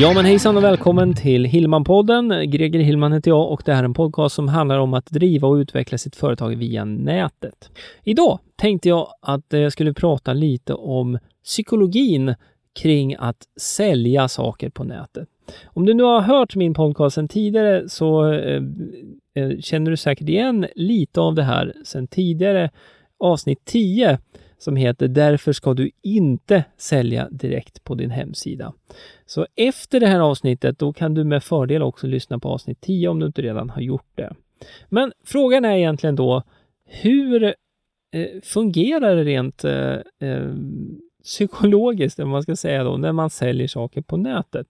Ja men hejsan och välkommen till Hillman-podden. Greger Hillman heter jag och det här är en podcast som handlar om att driva och utveckla sitt företag via nätet. Idag tänkte jag att eh, jag skulle prata lite om psykologin kring att sälja saker på nätet. Om du nu har hört min podcast sedan tidigare så eh, eh känner du säkert igen lite av det här sedan tidigare avsnitt 10 som heter Därför ska du inte sälja direkt på din hemsida. Så efter det här avsnittet, då kan du med fördel också lyssna på avsnitt 10 om du inte redan har gjort det. Men frågan är egentligen då, hur eh, fungerar det rent eh, eh psykologiskt, om man ska säga då, när man säljer saker på nätet?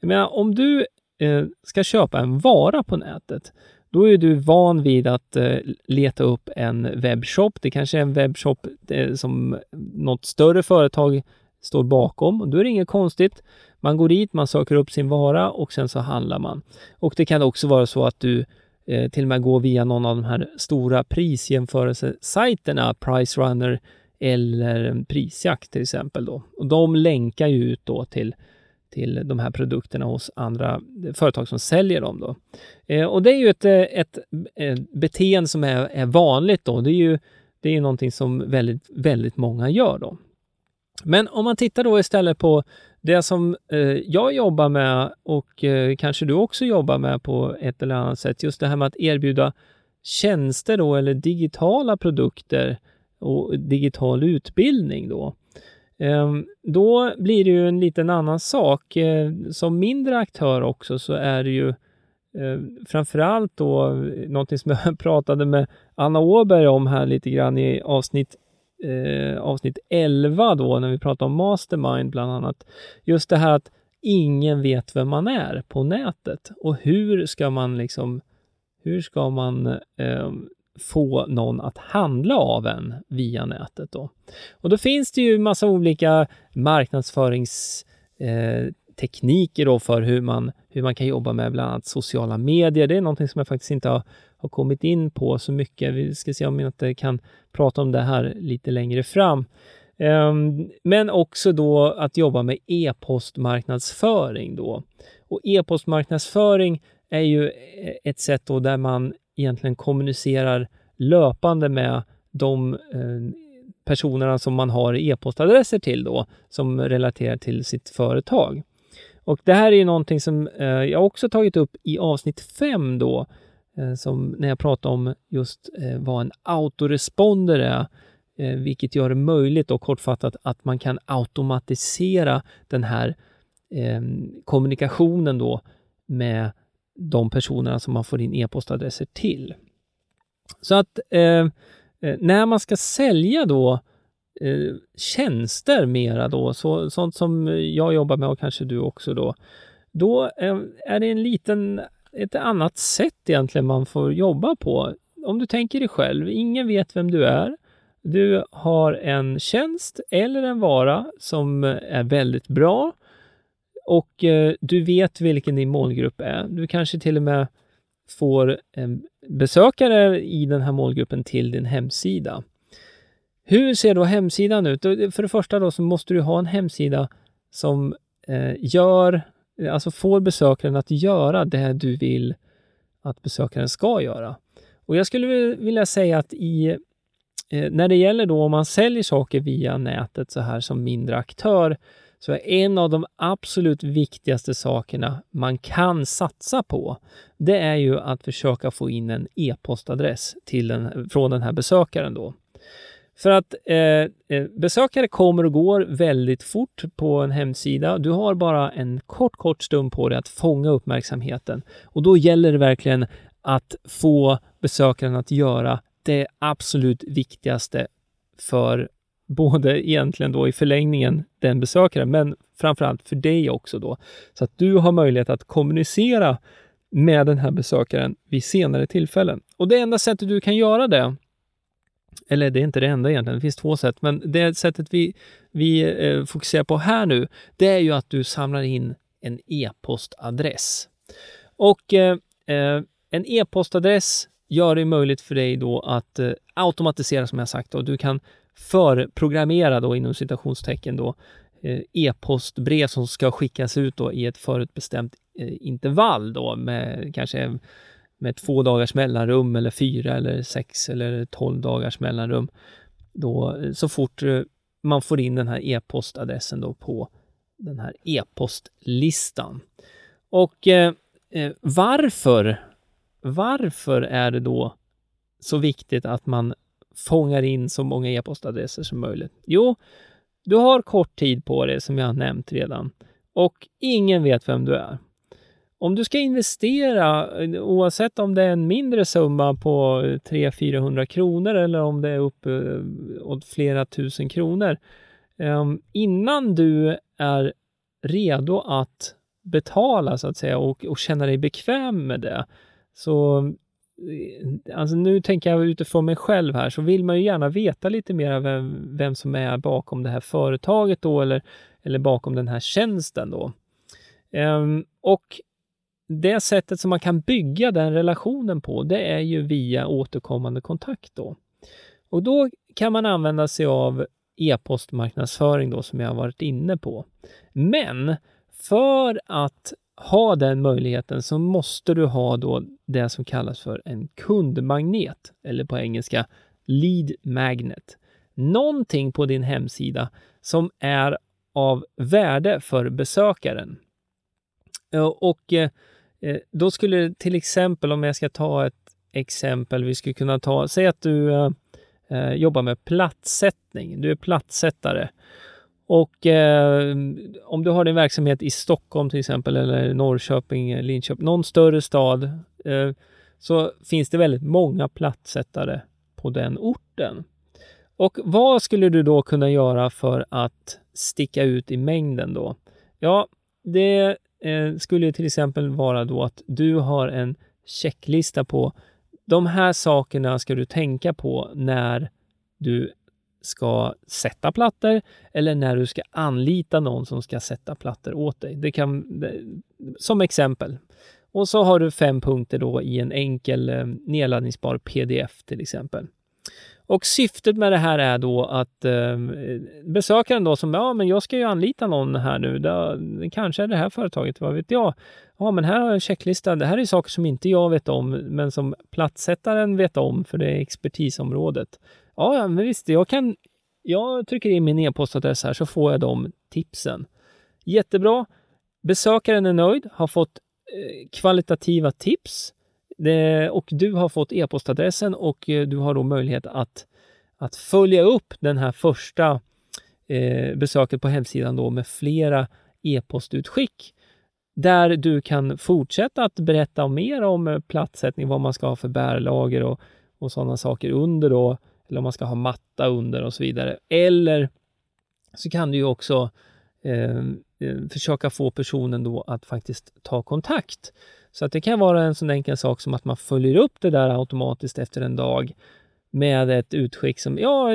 Jag menar, om du eh, ska köpa en vara på nätet, då är du van vid att eh, leta upp en webbshop. Det kanske är en webbshop eh, som något större företag står bakom. Då är det inget konstigt. Man går dit, man söker upp sin vara och sen så handlar man. Och det kan också vara så att du eh, till och med går via någon av de här stora prisjämförelsesajterna, Pricerunner eller Prisjakt till exempel. Då. Och de länkar ju ut då till till de här produkterna hos andra företag som säljer dem. Då. Eh, och det är ju ett, eh, ett, ett, beteende som är, är vanligt då. Det är ju det är någonting som väldigt, väldigt många gör då. Men om man tittar då istället på det som eh, jag jobbar med och eh, kanske du också jobbar med på ett eller annat sätt, just det här med att erbjuda tjänster då eller digitala produkter och digital utbildning då. Ehm, då blir det ju en liten annan sak. Ehm, som mindre aktör också så är det ju ehm, framförallt då eh, någonting som jag pratade med Anna Åberg om här lite grann i avsnitt eh, avsnitt 11 då när vi pratade om Mastermind bland annat. Just det här att ingen vet vem man är på nätet och hur ska man liksom hur ska man eh, få någon att handla av en via nätet. Då. Och då finns det ju massa olika marknadsföringstekniker då för hur man, hur man kan jobba med bland annat sociala medier. Det är någonting som jag faktiskt inte har, har kommit in på så mycket. Vi ska se om jag inte kan prata om det här lite längre fram. Ehm, men också då att jobba med e-postmarknadsföring då. Och e-postmarknadsföring är ju ett sätt då där man egentligen kommunicerar löpande med de eh, personerna som man har e-postadresser till då, som relaterar till sitt företag. Och det här är ju någonting som eh, jag också tagit upp i avsnitt 5 då, eh, som när jag pratade om just vad en autoresponder är, vilket gör det möjligt och kortfattat att man kan automatisera den här kommunikationen då med de personerna som man får in e-postadresser till. Så att eh, eh, när man ska sälja då eh, tjänster mera då, så, sånt som jag jobbar med och kanske du också då, då eh, är det en liten, ett annat sätt egentligen man får jobba på. Om du tänker dig själv, ingen vet vem du är. Du har en tjänst eller en vara som är väldigt bra och eh, du vet vilken din målgrupp är. Du kanske till och med får besökare i den här målgruppen till din hemsida. Hur ser då hemsidan ut? Eh, för det första då så måste du ha en hemsida som eh, gör, eh, alltså får besökaren att göra det du vill att besökaren ska göra. Och jag skulle vilja säga att i, eh, när det gäller då om man säljer saker via nätet så här som mindre aktör, så är en av de absolut viktigaste sakerna man kan satsa på, det är ju att försöka få in en e-postadress till den, från den här besökaren då. För att eh, eh, besökare kommer och går väldigt fort på en hemsida. Du har bara en kort, kort stund på dig att fånga uppmärksamheten och då gäller det verkligen att få besökaren att göra det absolut viktigaste för både egentligen då i förlängningen den besökaren, men framförallt för dig också då. Så att du har möjlighet att kommunicera med den här besökaren vid senare tillfällen. Och det enda sättet du kan göra det, eller det är inte det enda egentligen, det finns två sätt, men det sättet vi, vi eh, fokuserar på här nu, det är ju att du samlar in en e-postadress. Och eh, eh en e-postadress gör det möjligt för dig då att eh, automatisera som jag sagt och du kan förprogrammera då inom citationstecken då eh, e-postbrev som ska skickas ut då i ett förutbestämt eh, intervall då med kanske med två dagars mellanrum eller fyra eller sex eller tolv dagars mellanrum. Då, eh, så fort man får in den här e-postadressen då på den här e-postlistan. Och eh, varför varför är det då så viktigt att man fångar in så många e-postadresser som möjligt? Jo, du har kort tid på dig som jag har nämnt redan och ingen vet vem du är. Om du ska investera, oavsett om det är en mindre summa på 300-400 kronor eller om det är upp eh, åt flera tusen kronor, ehm, innan du är redo att betala så att säga och, och känna dig bekväm med det, så alltså nu tänker jag utifrån mig själv här, så vill man ju gärna veta lite mer vem, vem som är bakom det här företaget då, eller, eller bakom den här tjänsten då. Ehm, och det sättet som man kan bygga den relationen på, det är ju via återkommande kontakt då. Och då kan man använda sig av e-postmarknadsföring då, som jag har varit inne på. Men för att ha den möjligheten så måste du ha då det som kallas för en kundmagnet, eller på engelska lead magnet. Någonting på din hemsida som är av värde för besökaren. Eh, och eh, eh, då skulle till exempel, om jag ska ta ett exempel, vi skulle kunna ta, säg att du jobbar med platssättning, du är platssättare och eh, om du har din verksamhet i Stockholm till exempel eller Norrköping, eh, Linköping, någon större stad, eh, så finns det väldigt många plattsättare på den orten. Och vad skulle du då kunna göra för att sticka ut i mängden då? Ja, det eh, skulle till exempel vara då att du har en checklista på de här sakerna ska du tänka på när du ska sätta plattor eller när du ska anlita någon som ska sätta plattor åt dig. Det kan, som exempel. Och så har du fem punkter då i en enkel eh, nedladdningsbar pdf till exempel. Och syftet med det här är då att eh, besökaren då som, ja men jag ska ju anlita någon här nu, det, kanske är det här företaget, vad vet jag? Ja men här har jag en checklista, det här är saker som inte jag vet om, men som platssättaren vet om, för det är expertisområdet. Ja, men visst, jag kan... Jag trycker in min e-postadress här så får jag de tipsen. Jättebra. Besökaren är nöjd, har fått eh, kvalitativa tips det, och du har fått e-postadressen och eh, du har då möjlighet att, att följa upp den här första eh, besöket på hemsidan då med flera e-postutskick där du kan fortsätta att berätta mer om eh, platssättning, vad man ska ha för bärlager och, och sådana saker under då eller om man ska ha matta under och så vidare. Eller så kan du ju också eh, eh försöka få personen då att faktiskt ta kontakt. Så att det kan vara en sån enkel sak som att man följer upp det där automatiskt efter en dag med ett utskick som ja,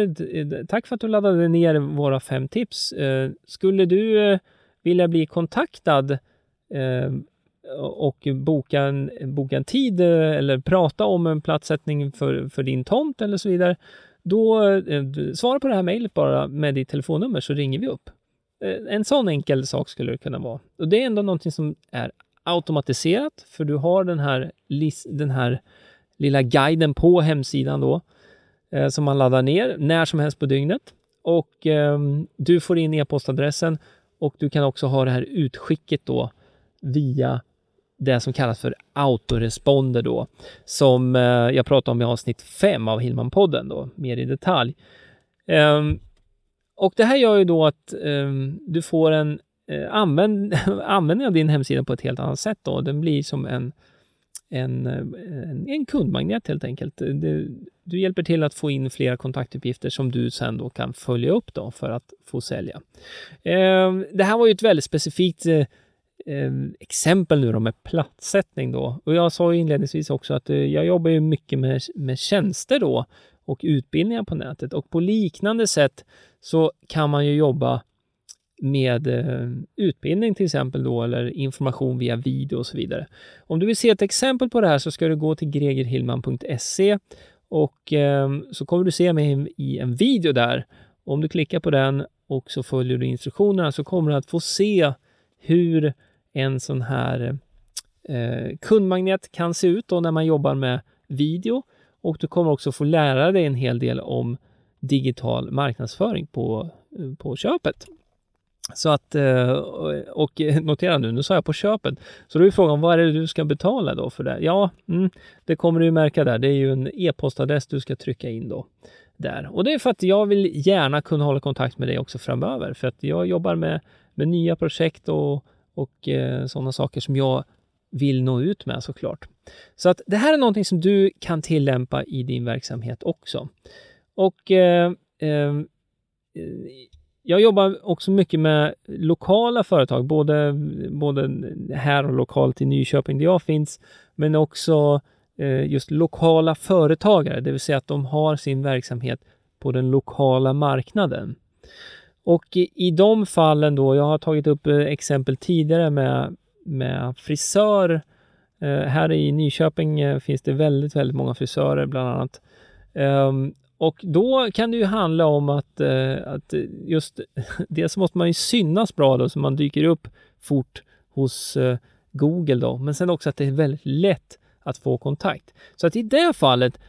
tack för att du laddade ner våra fem tips. Eh, skulle du eh, vilja bli kontaktad eh, och boka en, boka en tid eh, eller prata om en platssättning för, för din tomt eller så vidare, då eh, svara på det här mejlet bara med ditt telefonnummer så ringer vi upp. Eh, en sån enkel sak skulle det kunna vara. Och det är ändå någonting som är automatiserat, för du har den här, den här lilla guiden på hemsidan då, som man laddar ner när som helst på dygnet. Och ehm, du får in e-postadressen och du kan också ha det här utskicket då via det som kallas för autoresponder då, som eh, jag pratade om i avsnitt 5 av Hillman-podden då, mer i detalj. Ehm, och det här gör ju då att ehm, du får en eh, använd användning av din hemsida på ett helt annat sätt då. Den blir som en, en, en, en kundmagnet helt enkelt. Du, du hjälper till att få in flera kontaktuppgifter som du sen då kan följa upp då för att få sälja. Ehm, det här var ju ett väldigt specifikt eh, eh, exempel nu då med platssättning då. Och jag sa inledningsvis också att eh, jag jobbar ju mycket med, med tjänster då och utbildningar på nätet. Och på liknande sätt så kan man ju jobba med eh, utbildning till exempel då, eller information via video och så vidare. Om du vill se ett exempel på det här så ska du gå till gregerhillman.se och eh, så kommer du se mig i en video där. Om du klickar på den och så följer du instruktionerna så kommer du att få se hur en sån här eh, kundmagnet kan se ut då när man jobbar med video och du kommer också få lära dig en hel del om digital marknadsföring på, eh, på köpet. Så att, eh, och notera nu, nu sa jag på köpet. Så då är frågan, vad är det du ska betala då för det? Ja, mm, det kommer du märka där. Det är ju en e-postadress du ska trycka in då. Där. Och det är för att jag vill gärna kunna hålla kontakt med dig också framöver. För att jag jobbar med, med nya projekt och, och eh, sådana saker som jag vill nå ut med såklart. Så att det här är någonting som du kan tillämpa i din verksamhet också. Och eh, ehm, eh, jag jobbar också mycket med lokala företag, både, både här och lokalt i Nyköping där jag finns, men också eh, just lokala företagare, det vill säga att de har sin verksamhet på den lokala marknaden. Och i, i de fallen då, jag har tagit upp eh, exempel tidigare med, med frisör. Eh, här i Nyköping eh, finns det väldigt, väldigt många frisörer bland annat. Ehm, och då kan det ju handla om att, eh, att just dels måste man ju synas bra då, så man dyker upp fort hos eh, Google då, men sen också att det är väldigt lätt att få kontakt. Så att i det fallet,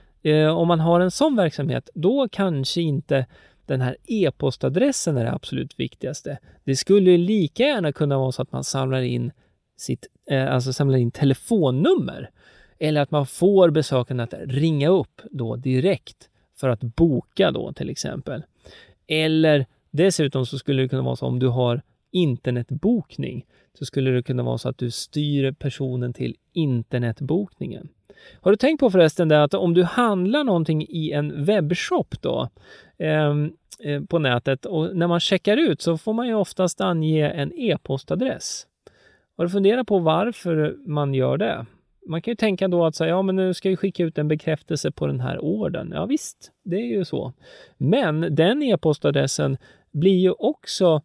om man har en sån verksamhet, då kanske inte den här e-postadressen är det absolut viktigaste. Det skulle lika gärna kunna vara så att man samlar in sitt, eh, alltså samlar in telefonnummer eller att man får besökarna att ringa upp då direkt för att boka då till exempel. Eller dessutom så skulle det kunna vara så om du har internetbokning så skulle det kunna vara så att du styr personen till internetbokningen. Har du tänkt på förresten det att om du handlar någonting i en webbshop då ehm, eh, på nätet och när man checkar ut så får man ju oftast ange en e-postadress. Har du funderat på varför man gör det? man kan ju tänka då att säga, ja men nu ska vi skicka ut en bekräftelse på den här orden. Ja visst, det är ju så. Men den e-postadressen blir ju också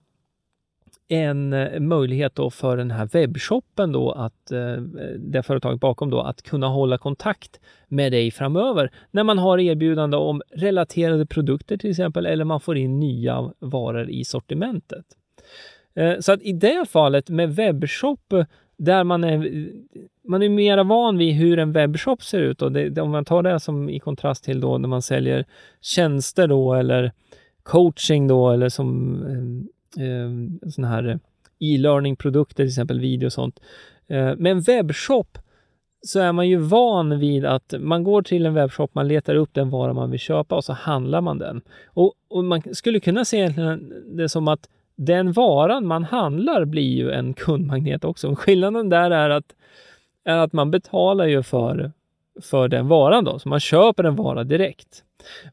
en eh, möjlighet då för den här webbshoppen då att, eh, det företaget bakom då, att kunna hålla kontakt med dig framöver när man har erbjudande om relaterade produkter till exempel eller man får in nya varor i sortimentet. Eh, så att i det fallet med webbshop där man är, man är mera van vid hur en webbshop ser ut. Och det, om man tar det som i kontrast till då när man säljer tjänster då eller coaching då eller som Ehm, eh, sådana här e-learning-produkter, till exempel video och sånt. Eh, med en webbshop så är man ju van vid att man går till en webbshop, man letar upp den vara man vill köpa och så handlar man den. Och, och man skulle kunna se det som att den varan man handlar blir ju en kundmagnet också. Skillnaden där är att, är att man betalar ju för, för den varan då, så man köper en vara direkt.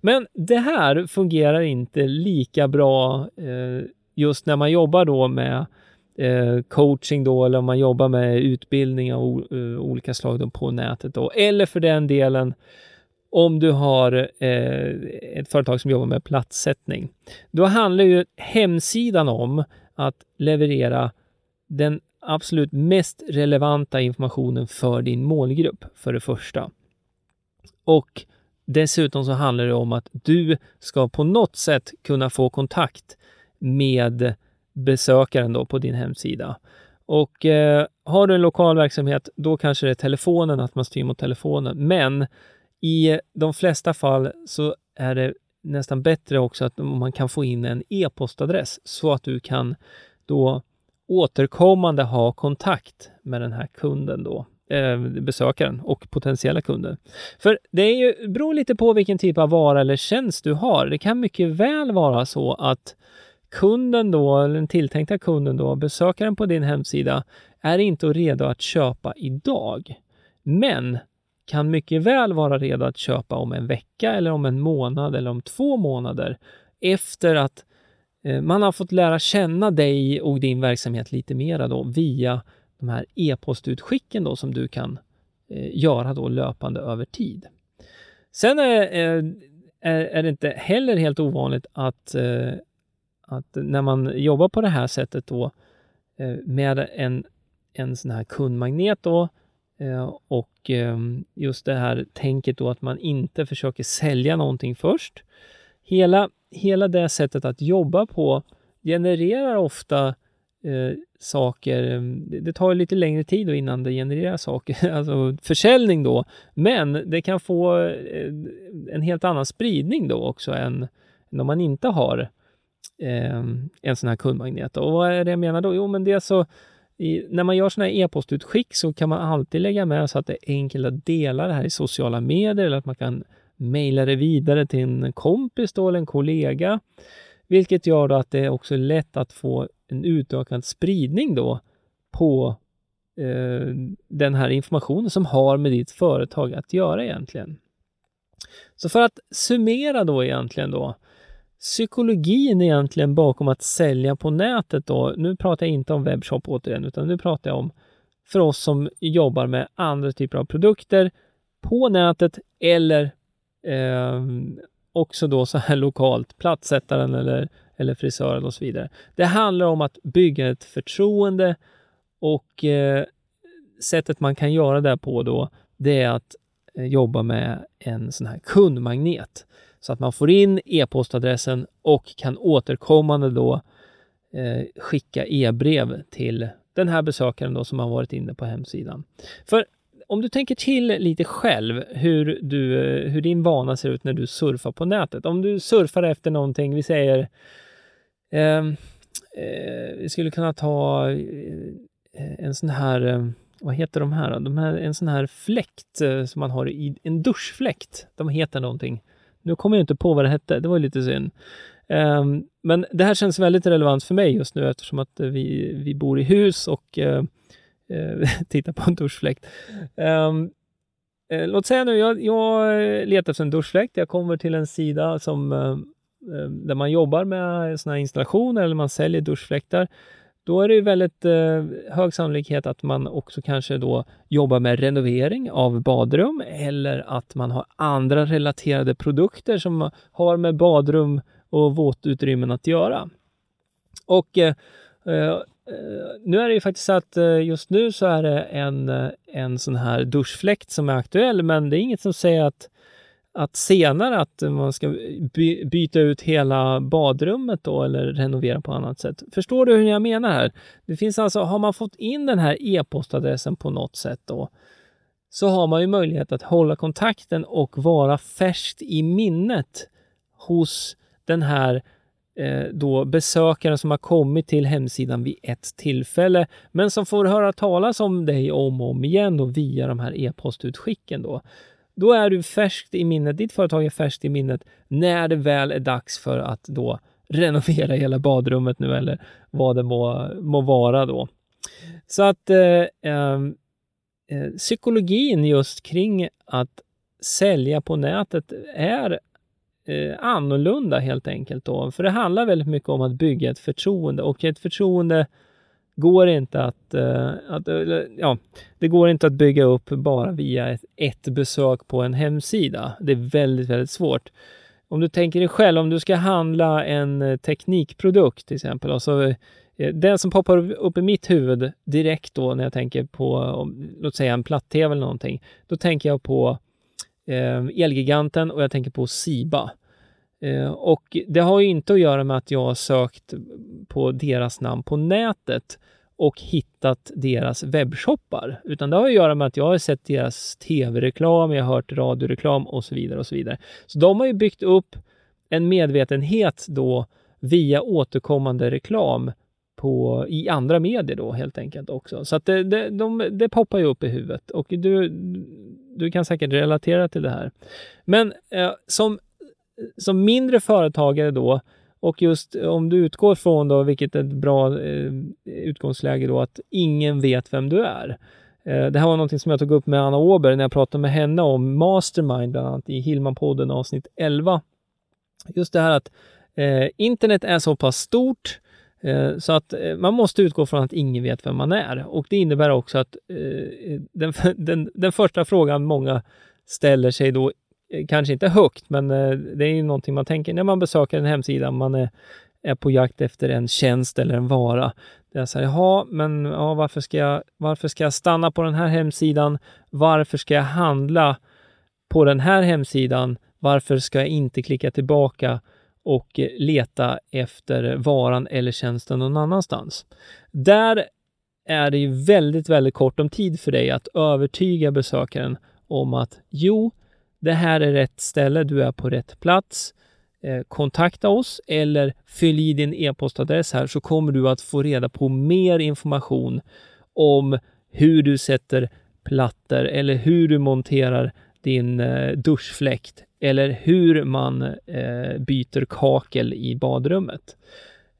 Men det här fungerar inte lika bra eh, just när man jobbar då med eh, coaching då, eller om man jobbar med utbildning av uh, olika slag på nätet då, eller för den delen om du har eh, ett företag som jobbar med platssättning. Då handlar ju hemsidan om att leverera den absolut mest relevanta informationen för din målgrupp, för det första. Och dessutom så handlar det om att du ska på något sätt kunna få kontakt med besökaren då på din hemsida. Och eh, har du en lokal verksamhet, då kanske det är telefonen, att man styr mot telefonen. Men i de flesta fall så är det nästan bättre också att man kan få in en e-postadress så att du kan då återkommande ha kontakt med den här kunden då, eh, besökaren och potentiella kunden. För det är ju, beror lite på vilken typ av vara eller tjänst du har. Det kan mycket väl vara så att kunden då, eller den tilltänkta kunden då, besökaren på din hemsida, är inte redo att köpa idag. Men kan mycket väl vara redo att köpa om en vecka eller om en månad eller om två månader efter att eh, man har fått lära känna dig och din verksamhet lite mera då via de här e-postutskicken då som du kan eh, göra då löpande över tid. Sen är, eh, är, är det inte heller helt ovanligt att, att när man jobbar på det här sättet då eh, med en, en sån här kundmagnet då eh, och eh, just det här tänket då att man inte försöker sälja någonting först. Hela, hela det sättet att jobba på genererar ofta eh, saker. Det tar lite längre tid då innan det genererar saker, alltså försäljning då. Men det kan få en helt annan spridning då också än, än om man inte har eh, Ehm, en sån här kundmagnet. Och vad är det jag menar då? Jo, men det är så i, när man gör sådana här e-postutskick så kan man alltid lägga med så att det är enkelt att dela det här i sociala medier eller att man kan mejla det vidare till en kompis då, eller en kollega. Vilket gör då att det också är lätt att få en utökad spridning då på eh, den här informationen som har med ditt företag att göra egentligen. Så för att summera då egentligen då, psykologin egentligen bakom att sälja på nätet då, nu pratar jag inte om webbshop återigen, utan nu pratar jag om för oss som jobbar med andra typer av produkter på nätet eller eh, också då så här lokalt, plattsättaren eller, eller frisören och så vidare. Det handlar om att bygga ett förtroende och eh, sättet man kan göra det på då, det är att eh, jobba med en sån här kundmagnet så att man får in e-postadressen och kan återkommande då eh, skicka e-brev till den här besökaren då som har varit inne på hemsidan. För om du tänker till lite själv hur, du, eh, hur din vana ser ut när du surfar på nätet. Om du surfar efter någonting, vi säger eh, eh, vi skulle kunna ta eh, en sån här, eh, vad heter de här? De här en sån här fläkt som man har i en duschfläkt. De heter någonting. Nu kommer jag inte på vad det hette, det var lite synd. Um, men det här känns väldigt relevant för mig just nu eftersom att eh, vi, vi bor i hus och uh, uh, tittar på en duschfläkt. Um, uh, låt säga nu, jag, jag letar efter en duschfläkt. Jag kommer till en sida som, där man jobbar med såna här installationer eller man säljer duschfläktar. Då är det ju väldigt eh, hög sannolikhet att man också kanske då jobbar med renovering av badrum eller att man har andra relaterade produkter som har med badrum och våtutrymmen att göra. Och eh, eh, nu är det ju faktiskt så att eh, just nu så är det en, eh, en sån här duschfläkt som är aktuell, men det är inget som säger att att senare att man ska by byta ut hela badrummet då eller renovera på annat sätt. Förstår du hur jag menar här? Det finns alltså, har man fått in den här e-postadressen på något sätt då, så har man ju möjlighet att hålla kontakten och vara färskt i minnet hos den här eh, då besökaren som har kommit till hemsidan vid ett tillfälle, men som får höra talas om dig om och om igen då via de här e-postutskicken då. Då är du färskt i minnet, ditt företag är färskt i minnet när det väl är dags för att då renovera hela badrummet nu eller vad det må, må vara då. Så att eh, ehm, eh, psykologin just kring att sälja på nätet är eh, annorlunda helt enkelt då. För det handlar väldigt mycket om att bygga ett förtroende och ett förtroende går inte att, uh, att uh, ja, det går inte att bygga upp bara via ett, ett, besök på en hemsida. Det är väldigt, väldigt svårt. Om du tänker dig själv, om du ska handla en eh, teknikprodukt till exempel, och så, den som poppar upp i mitt huvud direkt då när jag tänker på, om, låt säga en platt-tv eller någonting, då tänker jag på Elgiganten och jag tänker på Siba. Eh, och det har ju inte att göra med att jag har sökt på deras namn på nätet och hittat deras webbshoppar, utan det har att göra med att jag har sett deras tv-reklam, jag har hört radioreklam och så vidare och så vidare. Så de har ju byggt upp en medvetenhet då via återkommande reklam på, i andra medier då helt enkelt också. Så att det, det, de, det poppar ju upp i huvudet och du, du kan säkert relatera till det här. Men eh, som som mindre företagare då, och just om du utgår från då, vilket är ett bra eh, utgångsläge då, att ingen vet vem du är. Eh, det här var någonting som jag tog upp med Anna Åberg när jag pratade med henne om Mastermind, bland annat i Hillman-podden avsnitt 11. Just det här att eh, internet är så pass stort eh, så att eh, man måste utgå från att ingen vet vem man är. Och det innebär också att eh, den, den, den första frågan många ställer sig då Eh, kanske inte högt, men eh, det är ju någonting man tänker när man besöker en hemsida, man är, är på jakt efter en tjänst eller en vara. Det är så här, jaha, men ja, varför, ska jag, varför ska jag stanna på den här hemsidan? Varför ska jag handla på den här hemsidan? Varför ska jag inte klicka tillbaka och eh, leta efter varan eller tjänsten någon annanstans? Där är det ju väldigt, väldigt kort om tid för dig att övertyga besökaren om att jo, det här är rätt ställe, du är på rätt plats. Eh, kontakta oss eller fyll i din e-postadress här så kommer du att få reda på mer information om hur du sätter plattor eller hur du monterar din eh, duschfläkt eller hur man eh, byter kakel i badrummet.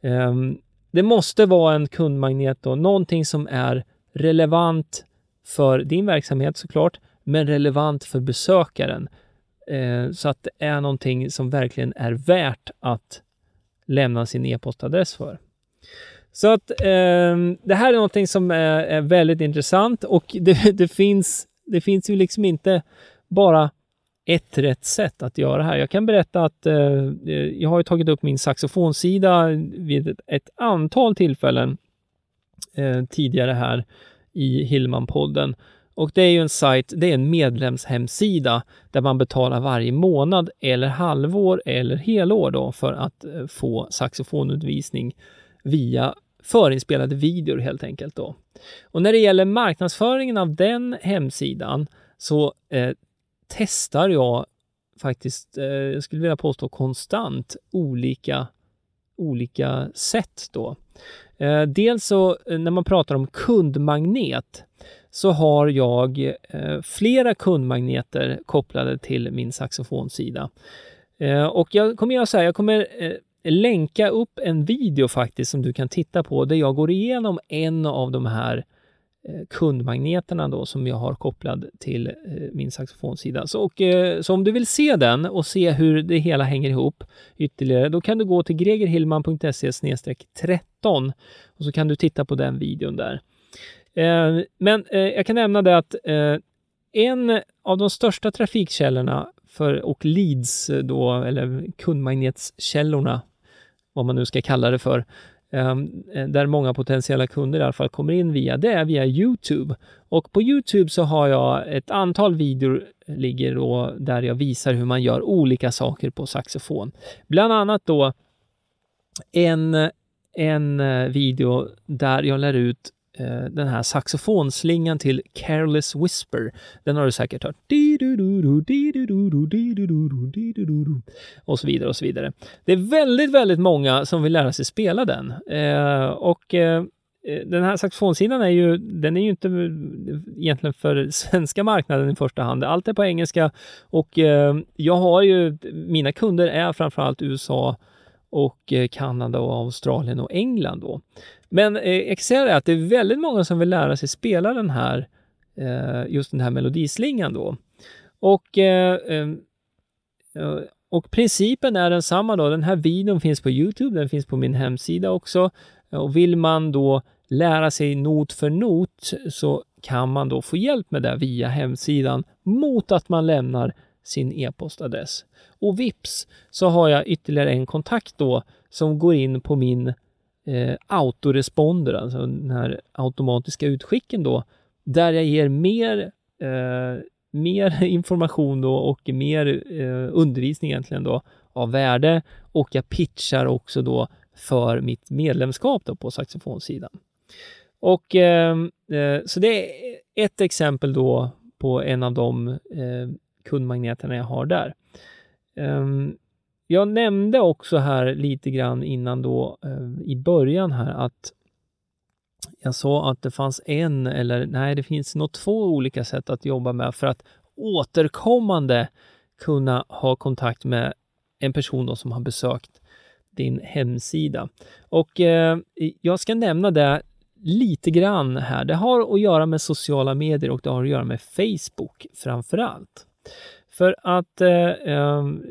Ehm, det måste vara en kundmagnet då, någonting som är relevant för din verksamhet såklart, men relevant för besökaren. Eh, så att det är någonting som verkligen är värt att lämna sin e-postadress för. Så att eh, det här är någonting som är, är väldigt intressant och det, det, finns, det finns ju liksom inte bara ett rätt sätt att göra det här. Jag kan berätta att eh, jag har tagit upp min saxofonsida vid ett, ett antal tillfällen eh, tidigare här i Hillman-podden. Och det är ju en sajt, det är en medlemshemsida där man betalar varje månad eller halvår eller helår då för att eh, få saxofonundervisning via förinspelade videor helt enkelt då. Och när det gäller marknadsföringen av den hemsidan så eh, testar jag faktiskt, eh, jag skulle vilja påstå konstant, olika, olika sätt då. Eh, dels så eh, när man pratar om kundmagnet så har jag eh, flera kundmagneter kopplade till min saxofonsida. Eh, och jag kommer göra så här, jag kommer länka upp en video faktiskt som du kan titta på där jag går igenom en av de här Eh, Eh, kundmagneterna då som jag har kopplad till eh, min saxofonsida. Så, och, eh, så om du vill se den och se hur det hela hänger ihop ytterligare, då kan du gå till gregerhillman.se 13 och så kan du titta på den videon där. Men jag kan nämna det att en av de största trafikkällorna för, och leads då, eller kundmagnetskällorna, vad man nu ska kalla det för, Ehm, eh, där många potentiella kunder i alla fall kommer in via, det är via Youtube. Och på Youtube så har jag ett antal videor ligger då där jag visar hur man gör olika saker på saxofon. Bland annat då en, en eh, video där jag lär ut Eh, den här saxofonslingan till Careless Whisper. Den har du säkert hört. Och så vidare och så vidare. Det är väldigt, väldigt många som vill lära sig spela den. Och den här saxofonsidan är ju, den är ju inte egentligen för svenska marknaden i första hand. Allt är på engelska och jag har ju, mina kunder är framförallt USA och eh, Kanada och Australien och England då. Men eh, är att det är väldigt många som vill lära sig spela den här, eh, just den här melodislingan då. Och, eh, eh, eh, och principen är densamma då. Den här videon finns på Youtube, den finns på min hemsida också. Och vill man då lära sig not för not så kan man då få hjälp med det via hemsidan mot att man lämnar sin e-postadress. Och vips så har jag ytterligare en kontakt då som går in på min eh, autoresponder, alltså den här automatiska utskicken då, där jag ger mer, eh, mer information då och mer eh, undervisning egentligen då av värde och jag pitchar också då för mitt medlemskap då på saxofonsidan. Och eh, eh så det är ett exempel då på en av de eh, kundmagneterna jag har där. Ehm, jag nämnde också här lite grann innan då eh, i början här att jag sa att det fanns en eller nej, det finns nog två olika sätt att jobba med för att återkommande kunna ha kontakt med en person då som har besökt din hemsida. Och eh, jag ska nämna det lite grann här. Det har att göra med sociala medier och det har att göra med Facebook framför allt. För att eh, ehm,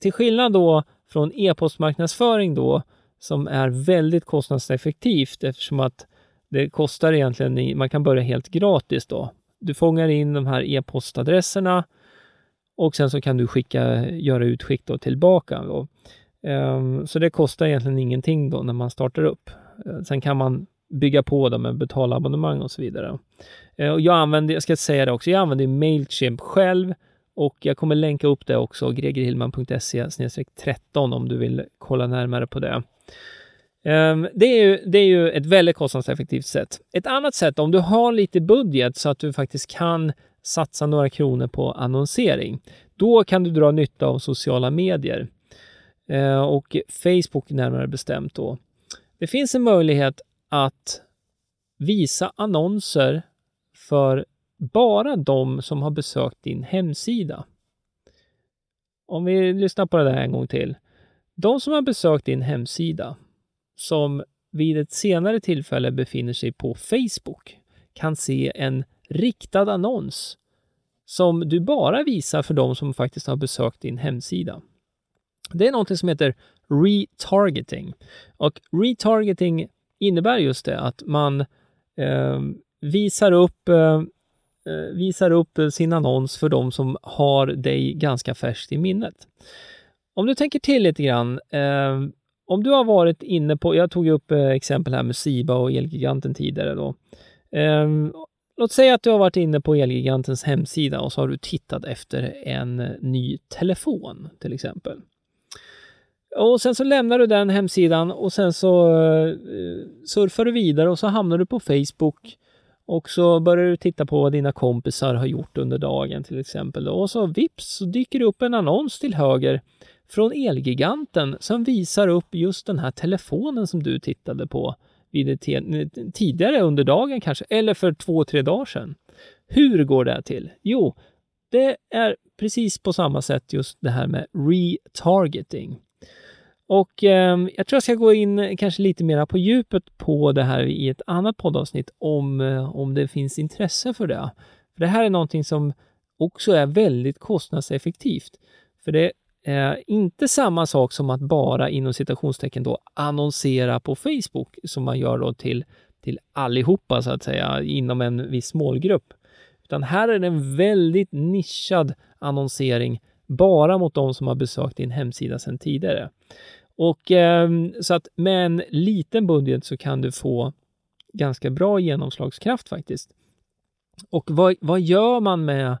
till skillnad då från e-postmarknadsföring då, som är väldigt kostnadseffektivt eftersom att det kostar egentligen, man kan börja helt gratis då. Du fångar in de här e-postadresserna och sen så kan du skicka, göra utskick då tillbaka. Då. Ehm, så det kostar egentligen ingenting då när man startar upp. Eh, sen kan man bygga på dem med betalabonnemang och så vidare. Eh, och jag använder, jag ska säga det också, jag använder Mailchimp själv och jag kommer länka upp det också, gregerhillman.se 13 om du vill kolla närmare på det. Ehm, det, är ju, det är ju ett väldigt kostnadseffektivt sätt. Ett annat sätt, om du har lite budget så att du faktiskt kan satsa några kronor på annonsering, då kan du dra nytta av sociala medier eh, och Facebook närmare bestämt då. Det finns en möjlighet att visa annonser för bara de som har besökt din hemsida. Om vi lyssnar på det där en gång till. De som har besökt din hemsida, som vid ett senare tillfälle befinner sig på Facebook, kan se en riktad annons som du bara visar för de som faktiskt har besökt din hemsida. Det är någonting som heter retargeting. Och retargeting innebär just det att man eh, visar upp eh, eh, visar upp sin annons för de som har dig ganska färskt i minnet. Om du tänker till lite grann, eh, om du har varit inne på, jag tog upp eh, exempel här med Siba och Elgiganten tidigare då. Eh, låt säga att du har varit inne på Elgigantens hemsida och så har du tittat efter en eh, ny telefon till exempel. Och sen så lämnar du den hemsidan och sen så eh, surfar du vidare och så hamnar du på Facebook och så börjar du titta på vad dina kompisar har gjort under dagen till exempel. Och så vips så dyker det upp en annons till höger från Elgiganten som visar upp just den här telefonen som du tittade på vid tidigare under dagen kanske, eller för två, tre dagar sedan. Hur går det till? Jo, det är precis på samma sätt just det här med retargeting. Och eh, jag tror jag ska gå in kanske lite mer på djupet på det här i ett annat poddavsnitt om, eh, om det finns intresse för det. För Det här är någonting som också är väldigt kostnadseffektivt. För det är inte samma sak som att bara inom citationstecken då annonsera på Facebook som man gör då till, till allihopa så att säga inom en viss målgrupp. Utan här är det en väldigt nischad annonsering bara mot de som har besökt din hemsida sedan tidigare. Och eh, så att med en liten budget så kan du få ganska bra genomslagskraft faktiskt. Och vad, vad gör man med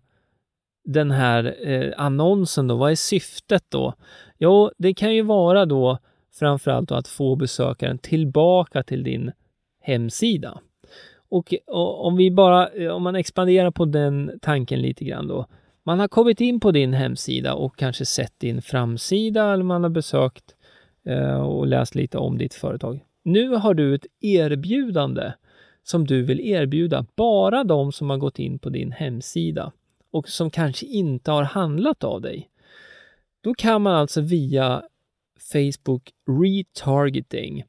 den här eh, annonsen då? Vad är syftet då? Jo, det kan ju vara då framförallt då att få besökaren tillbaka till din hemsida. Och, och, om vi bara, eh, om man expanderar på den tanken lite grann då. Man har kommit in på din hemsida och kanske sett din framsida eller man har besökt eh, Eh, och läst lite om ditt företag. Nu har du ett erbjudande som du vill erbjuda bara de som har gått in på din hemsida och som kanske inte har handlat av dig. Då kan man alltså via Facebook retargeting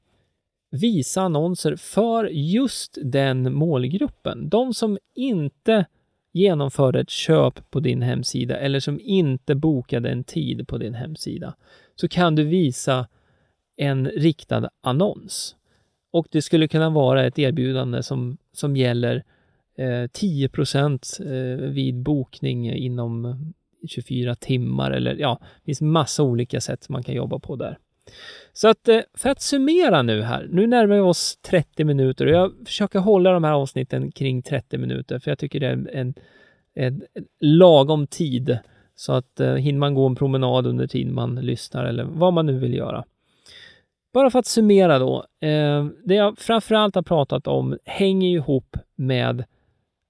visa annonser för just den målgruppen. De som inte genomförde ett köp på din hemsida eller som inte bokade en tid på din hemsida, så kan du visa en riktad annons. Och det skulle kunna vara ett erbjudande som, som gäller eh, 10 eh, vid bokning inom 24 timmar eller ja, det finns massa olika sätt man kan jobba på där. Så att eh, för att summera nu här, nu närmar vi oss 30 minuter och jag försöker hålla de här avsnitten kring 30 minuter för jag tycker det är en, en, en lagom tid så att eh, hinner man gå en promenad under tiden man lyssnar eller vad man nu vill göra. Bara för att summera då. Eh, det jag framförallt har pratat om hänger ihop med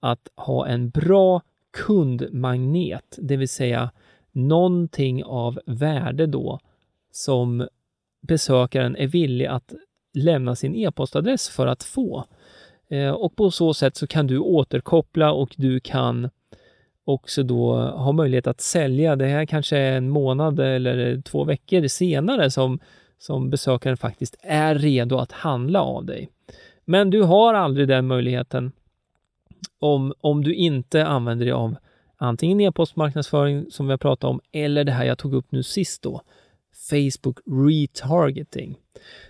att ha en bra kundmagnet, det vill säga någonting av värde då som besökaren är villig att lämna sin e-postadress för att få. Eh, och på så sätt så kan du återkoppla och du kan också då ha möjlighet att sälja. Det här kanske är en månad eller två veckor senare som som besökaren faktiskt är redo att handla av dig. Men du har aldrig den möjligheten om, om du inte använder dig av antingen e-postmarknadsföring som vi har pratat om eller det här jag tog upp nu sist då, Facebook retargeting.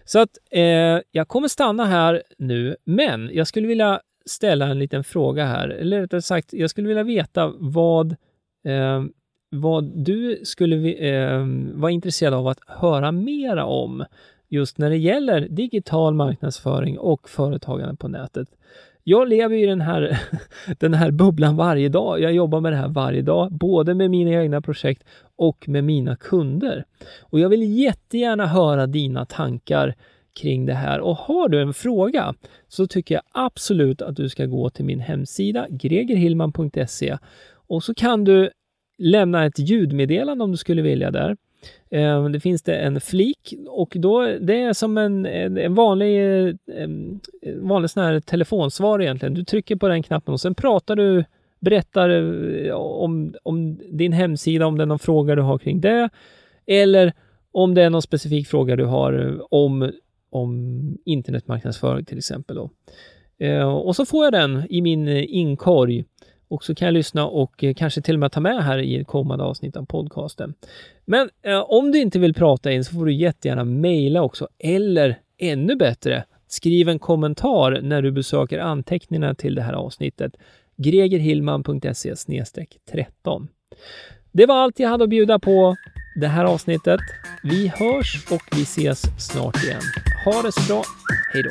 Så att eh, jag kommer stanna här nu, men jag skulle vilja ställa en liten fråga här, eller rättare sagt, jag skulle vilja veta vad eh, vad du skulle eh, vara intresserad av att höra mera om just när det gäller digital marknadsföring och företagande på nätet. Jag lever i den här, den här bubblan varje dag. Jag jobbar med det här varje dag, både med mina egna projekt och med mina kunder. Och jag vill jättegärna höra dina tankar kring det här. Och har du en fråga så tycker jag absolut att du ska gå till min hemsida gregerhillman.se och så kan du lämna ett ljudmeddelande om du skulle vilja där. Ehm, det finns det en flik och då, det är som en, en vanlig, ehm, en vanlig sån här telefonsvar egentligen. Du trycker på den knappen och sen pratar du, berättar eh, om, om din hemsida, om det är någon fråga du har kring det eller om det är någon specifik fråga du har eh, om, om internetmarknadsföring till exempel. Då. Ehm, och så får jag den i min eh, inkorg och så kan jag lyssna och eh, kanske till och med ta med här i ett kommande avsnitt av podcasten. Men eh, om du inte vill prata in så får du jättegärna mejla också, eller ännu bättre, skriv en kommentar när du besöker anteckningarna till det här avsnittet. gregerhillman.se 13. Det var allt jag hade att bjuda på det här avsnittet. Vi hörs och vi ses snart igen. Ha det så bra. Hej då!